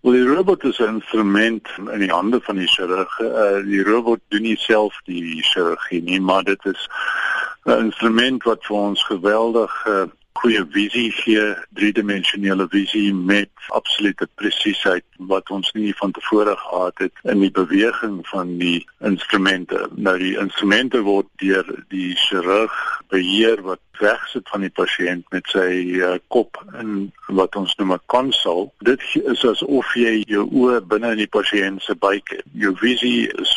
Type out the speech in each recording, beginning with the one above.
Wel die robot is 'n instrument in die hande van die chirurg. Uh, die robot doen nie self die chirurgie nie, maar dit is 'n instrument wat vir ons geweldig uh, goeie visie gee, driedimensionele visie met absolute presisieheid wat ons nie van tevore gehad het in die beweging van die instrumente. Nou die instrumente word deur die chirurg beheer wat wegsit van die pasiënt met sy uh, kop in wat ons noem 'n konsol. Dit is asof jy jou oë binne in die pasiënt se buik het. Jou visie is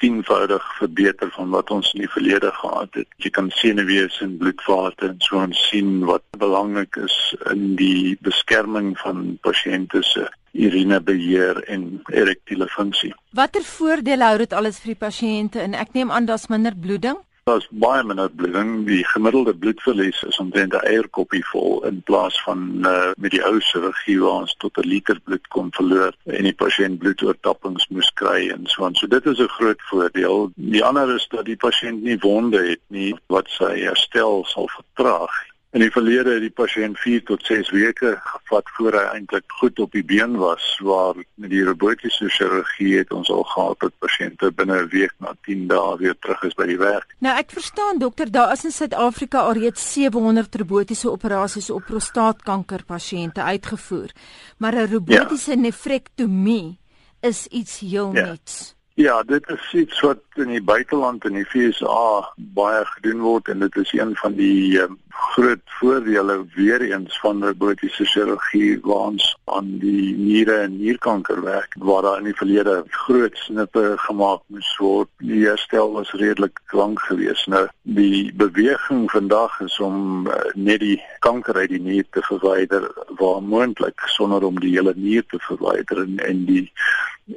tienvoudig verbeter van wat ons in die verlede gehad het. Jy kan senuwees en bloedvate en so ons sien wat belangrik is in die beskerming van pasiënte se urinebeheer en erektiele funksie. Watter voordele hou dit alles vir die pasiënte en ek neem aan daar's minder bloeding? Daar's baie minder bloeding. Die gemiddelde bloedverlies is omtrent 'n eierkoppie vol in plaas van uh, met die ou chirurgie waar ons tot 'n liter bloed kon verloor en die pasiënt bloedoortappings moes kry en so aan. So dit is 'n groot voordeel. Die ander is dat die pasiënt nie wonde het nie wat sy herstel sal vertraag. In die verlede het die pasiënt 4 tot 6 weke gevat voor hy eintlik goed op die been was, waar met die robotiese chirurgie het ons al gehad dat pasiënte binne 'n week na 10 dae weer terug is by die werk. Nou ek verstaan dokter, daar is in Suid-Afrika alreeds 700 robotiese operasies op prostaatkanker pasiënte uitgevoer, maar 'n robotiese ja. nefrektomie is iets heel ja. nuuts. Ja, dit is iets wat in die buiteland in die FSA baie gedoen word en dit is een van die um, groot voordele weer eens van robotiese chirurgie waar ons aan die niere en nierkanker werk waar daar in die verlede groot snitte gemaak moes word. Die herstel was redelik lank geweest. Nou die beweging vandag is om uh, net die kanker uit die nier te verwyder waar moontlik sonder om die hele nier te verwyder en, en die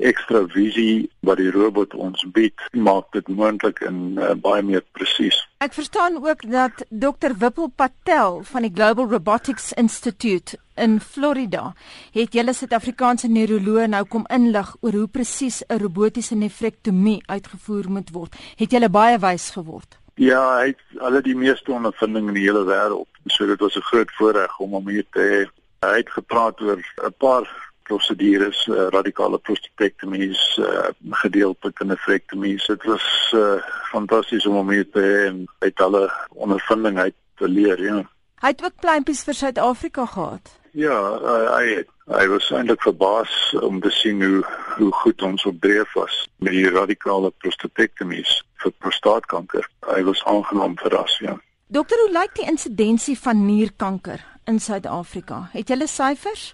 ekstra visie wat die robot ons bied maak dit moontlik en uh, baie meer presies. Ek verstaan ook dat Dr Wippel Patel van die Global Robotics Institute in Florida het julle Suid-Afrikaanse neuroloog nou kom inlig oor hoe presies 'n robotiese nefrektomie uitgevoer moet word. Het julle baie wys geword? Ja, hy het al die meeste ondervinding in die hele wêreld. So dit was 'n groot voorreg om hom hier te hê. Hy het gepraat oor 'n paar prosedures, uh, radikale prostatektomies, uh, gedeeltelike nefrektomies. Dit was uh, fantasties om hom hier te hê en uit alle ondervinding uit te leer, ja. Hy het ook pleintjies vir Suid-Afrika gehad. Ja, hy hy, hy was eintlik verbaas om te sien hoe hoe goed ons opdreef was met die radikale prostatektomies vir prostaatkanker. Hy was aangenaam verras, ja. Dokter, hoe lyk die insidensie van nierkanker in Suid-Afrika? Het jy hulle syfers?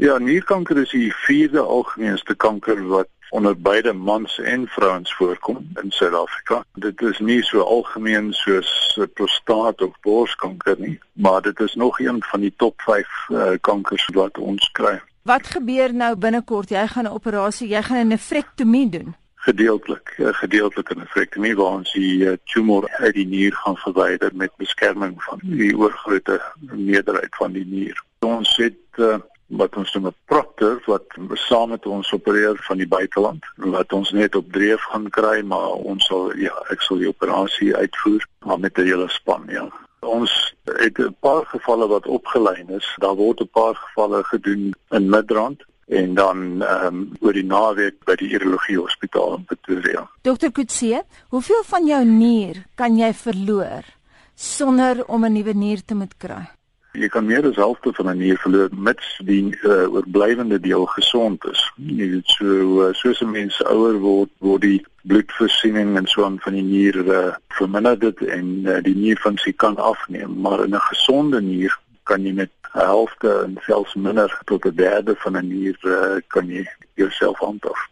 Ja, nierkanker is die vierde algemeenste kanker wat onder beide mans en vrouens voorkom in Suid-Afrika. Dit is nie so algemeen soos prostaat of borskanker nie, maar dit is nog een van die top 5 uh, eh, kankers wat ons kry. Wat gebeur nou binnekort? Jy gaan 'n operasie, jy gaan 'n nefrektomie doen. Gedeeltelik, 'n gedeeltelike nefrektomie waar ons die tumor uit die nier gaan verwyder met beskerming van die oorgrootste meerderheid van die nier. Ons het uh, wat ons noem 'n proctor wat saam met ons opereer van die buiteland wat ons net op dreef gaan kry maar ons sal ja ek sal die operasie uitvoer maar met 'n hele span ja ons het 'n paar gevalle wat opgelyn is daar word 'n paar gevalle gedoen in Midrand en dan ehm um, oor die naweek by die urologie hospitaal in Pretoria. Dokter Kutse, hoeveel van jou nier kan jy verloor sonder om 'n nuwe nier te moet kry? Jy kan meer as helfte van 'n nier verloor mits die uh, oorblywende deel gesond is. Jy weet so uh, soos 'n mens ouer word, word die bloedvoorsiening en so aan van die nier uh, verminder dit en uh, die nierfunksie kan afneem, maar in 'n gesonde nier kan jy met 'n helfte en selfs minder tot 'n derde van 'n nier uh, kan jy jouself handhaaf.